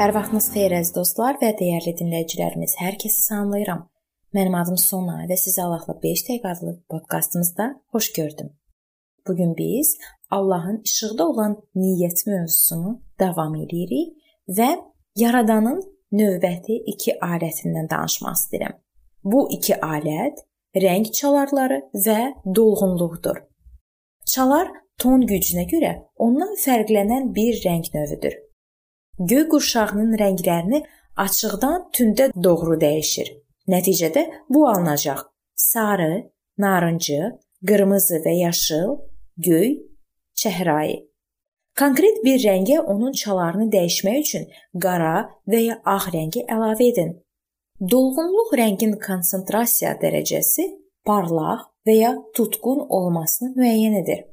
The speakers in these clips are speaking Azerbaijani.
Hər vaxtınız xeyir əziz dostlar və dəyərli dinləyicilərimiz. Hər kəsi salamlayıram. Mənim adım Sona və sizi Allahla 5 dəqiqə adlı podkastımızda xoş gördüm. Bu gün biz Allahın işıqda olan niyyət mövzusunu davam edirik və Yaradanın növbəti 2 alətindən danışmaq istəyirəm. Bu 2 alət rəng çalarları və dolğunluqdur. Çalar ton gücünə görə ondan fərqlənən bir rəng növüdür göy qurşağının rənglərini açıqdan tündə doğru dəyişir. Nəticədə bu alınacaq: sarı, narıncı, qırmızı və yaşıl, göy, çəhrayı. Konkret bir rəngə onun çalarını dəyişmək üçün qara və ya ağ rəngi əlavə edin. Dolğunluq rəngin konsentrasiya dərəcəsi parlaq və ya tutqun olmasını müəyyən edir.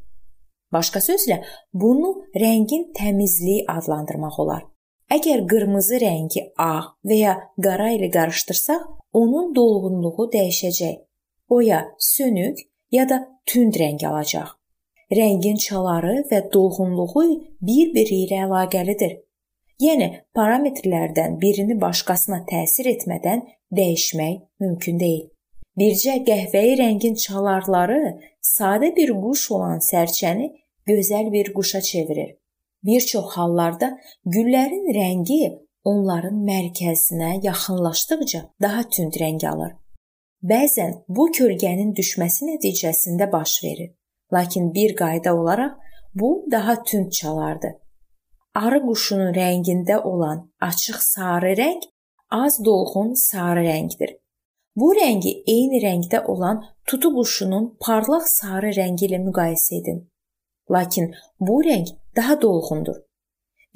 Başqa sözlə, bunu rəngin təmizliyi adlandırmaq olar. Əgər qırmızı rəngi ağ və ya qara ilə qarışdırsaq, onun dolğunluğu dəyişəcək. O ya sönük, ya da tünd rəng alacaq. Rəngin çaları və dolğunluğu bir-biri ilə əlaqəlidir. Yəni parametrlərdən birini başqasına təsir etmədən dəyişmək mümkün deyil. Bircə qəhvəyi rəngin çalarları sadə bir quş olan sərçəni gözəl bir quşa çevirir. Bir çox hallarda güllərin rəngi onların mərkəzinə yaxınlaşdıqca daha tünd rəng alır. Bəzən bu kölgənin düşməsi nəticəsində baş verir. Lakin bir qayda olaraq bu daha tünd çalardı. Arı quşunun rəngində olan açıq sarı rəng az dolğun sarı rəngdir. Bu rəngi eyni rəngdə olan tutu quşunun parlaq sarı rəngi ilə müqayisə edin. Lakin bu rəng daha dolğundur.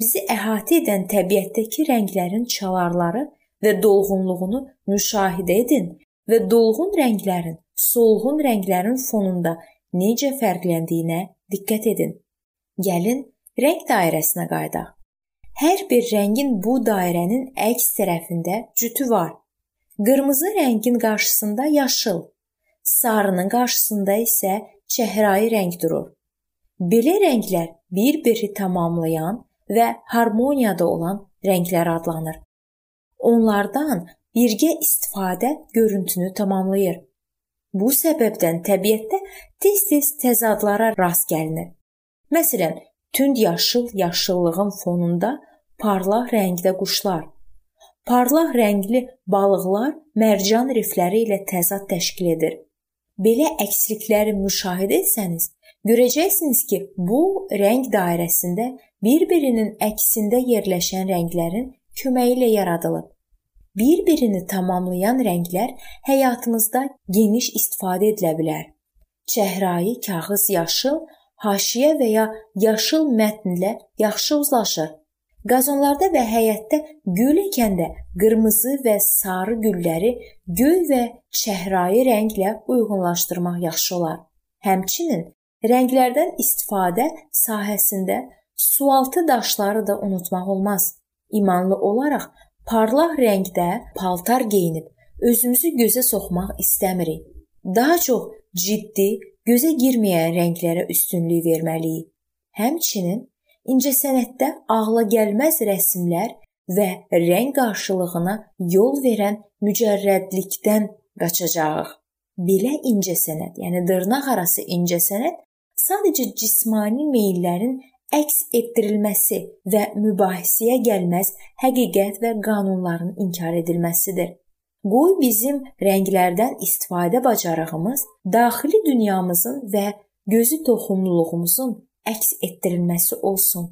Bizi əhatə edən təbiətdəki rənglərin çalarları və dolğunluğunu müşahidə edin və dolğun rənglərin solğun rənglərin fonunda necə fərqləndiyinə diqqət edin. Gəlin rəng dairəsinə qayıdaq. Hər bir rəngin bu dairənin əks tərəfində cütü var. Qırmızı rəngin qarşısında yaşıl, sarının qarşısında isə çəhrayı rəng durur. Belə rənglər bir-biri tamamlayan və harmoniyada olan rənglər adlanır. Onlardan birgə istifadə görüntünü tamamlayır. Bu səbəbdən təbiətdə tez-tez təzadlara rast gəlinir. Məsələn, tünd yaşıl yaşıllığın fonunda parlaq rəngdə quşlar, parlaq rəngli balıqlar mərcan rifləri ilə təzad təşkil edir. Belə əkslikləri müşahidə etsəniz, Görəcəksiniz ki, bu rəng dairəsində bir-birinin əksində yerləşən rənglərin köməyi ilə yaradılıb. Bir-birini tamamlayan rənglər həyatımızda geniş istifadə edilə bilər. Çəhrayı kağız yaşıl, haşiyə və ya yaşıl mətnlə yaxşı uzlaşır. Qazonlarda və həyətdə gül ekəndə qırmızı və sarı gülləri göy və çəhrayı rənglə uyğunlaşdırmaq yaxşı olar. Həmçinin Rənglərdən istifadə sahəsində sualtı daşları da unutmaq olmaz. İmanlı olaraq parlaq rəngdə paltar geyinib özümüzü gözə soxmaq istəmirik. Daha çox ciddi, gözə girməyən rənglərə üstünlük verməliyik. Həmçinin incəsənətdə ağla gəlməz rəsmlər və rəng qarşılığına yol verən mücərrədlikdən qaçacağıq. Belə incəsənət, yəni dırnaq arası incəsənət sadəcə cismani meyllərin əks etdirilməsi və mübahisəyə gəlməz həqiqət və qanunların inkar edilməsidir. Qoy bizim rənglərdən istifadə bacarığımız daxili dünyamızın və gözü toxumluluğumuzun əks etdirilməsi olsun.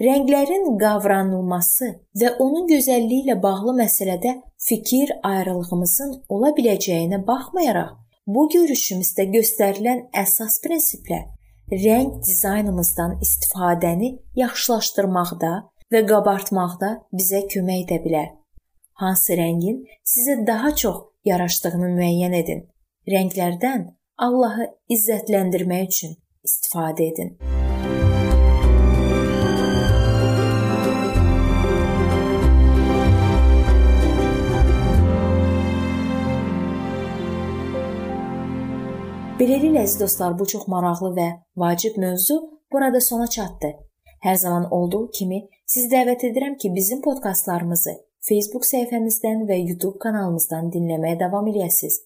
Rənglərin qavranılması və onun gözəlliyi ilə bağlı məsələdə fikir ayrılığımızın ola biləcəyinə baxmayaraq, bu görüşümüzdə göstərilən əsas prinsiplər rəng dizaynımızdan istifadəni yaxşılaşdırmaqda və qabartmaqda bizə kömək edə bilər. Hansı rəngin sizə daha çox yaraşdığını müəyyən edin. Rənglərdən Allahı izzətləndirmək üçün istifadə edin. Beləliklə əziz dostlar, bu çox maraqlı və vacib mövzu burada sona çatdı. Hər zaman olduğu kimi Sizi dəvət edirəm ki, bizim podkastlarımızı Facebook səhifəmizdən və YouTube kanalımızdan dinləməyə davam eləyəsiniz.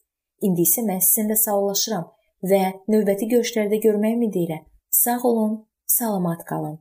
İndi isə mən sizinlə sağollaşıram və növbəti görüşlərdə görmək ümidi ilə sağ olun, salamat qalın.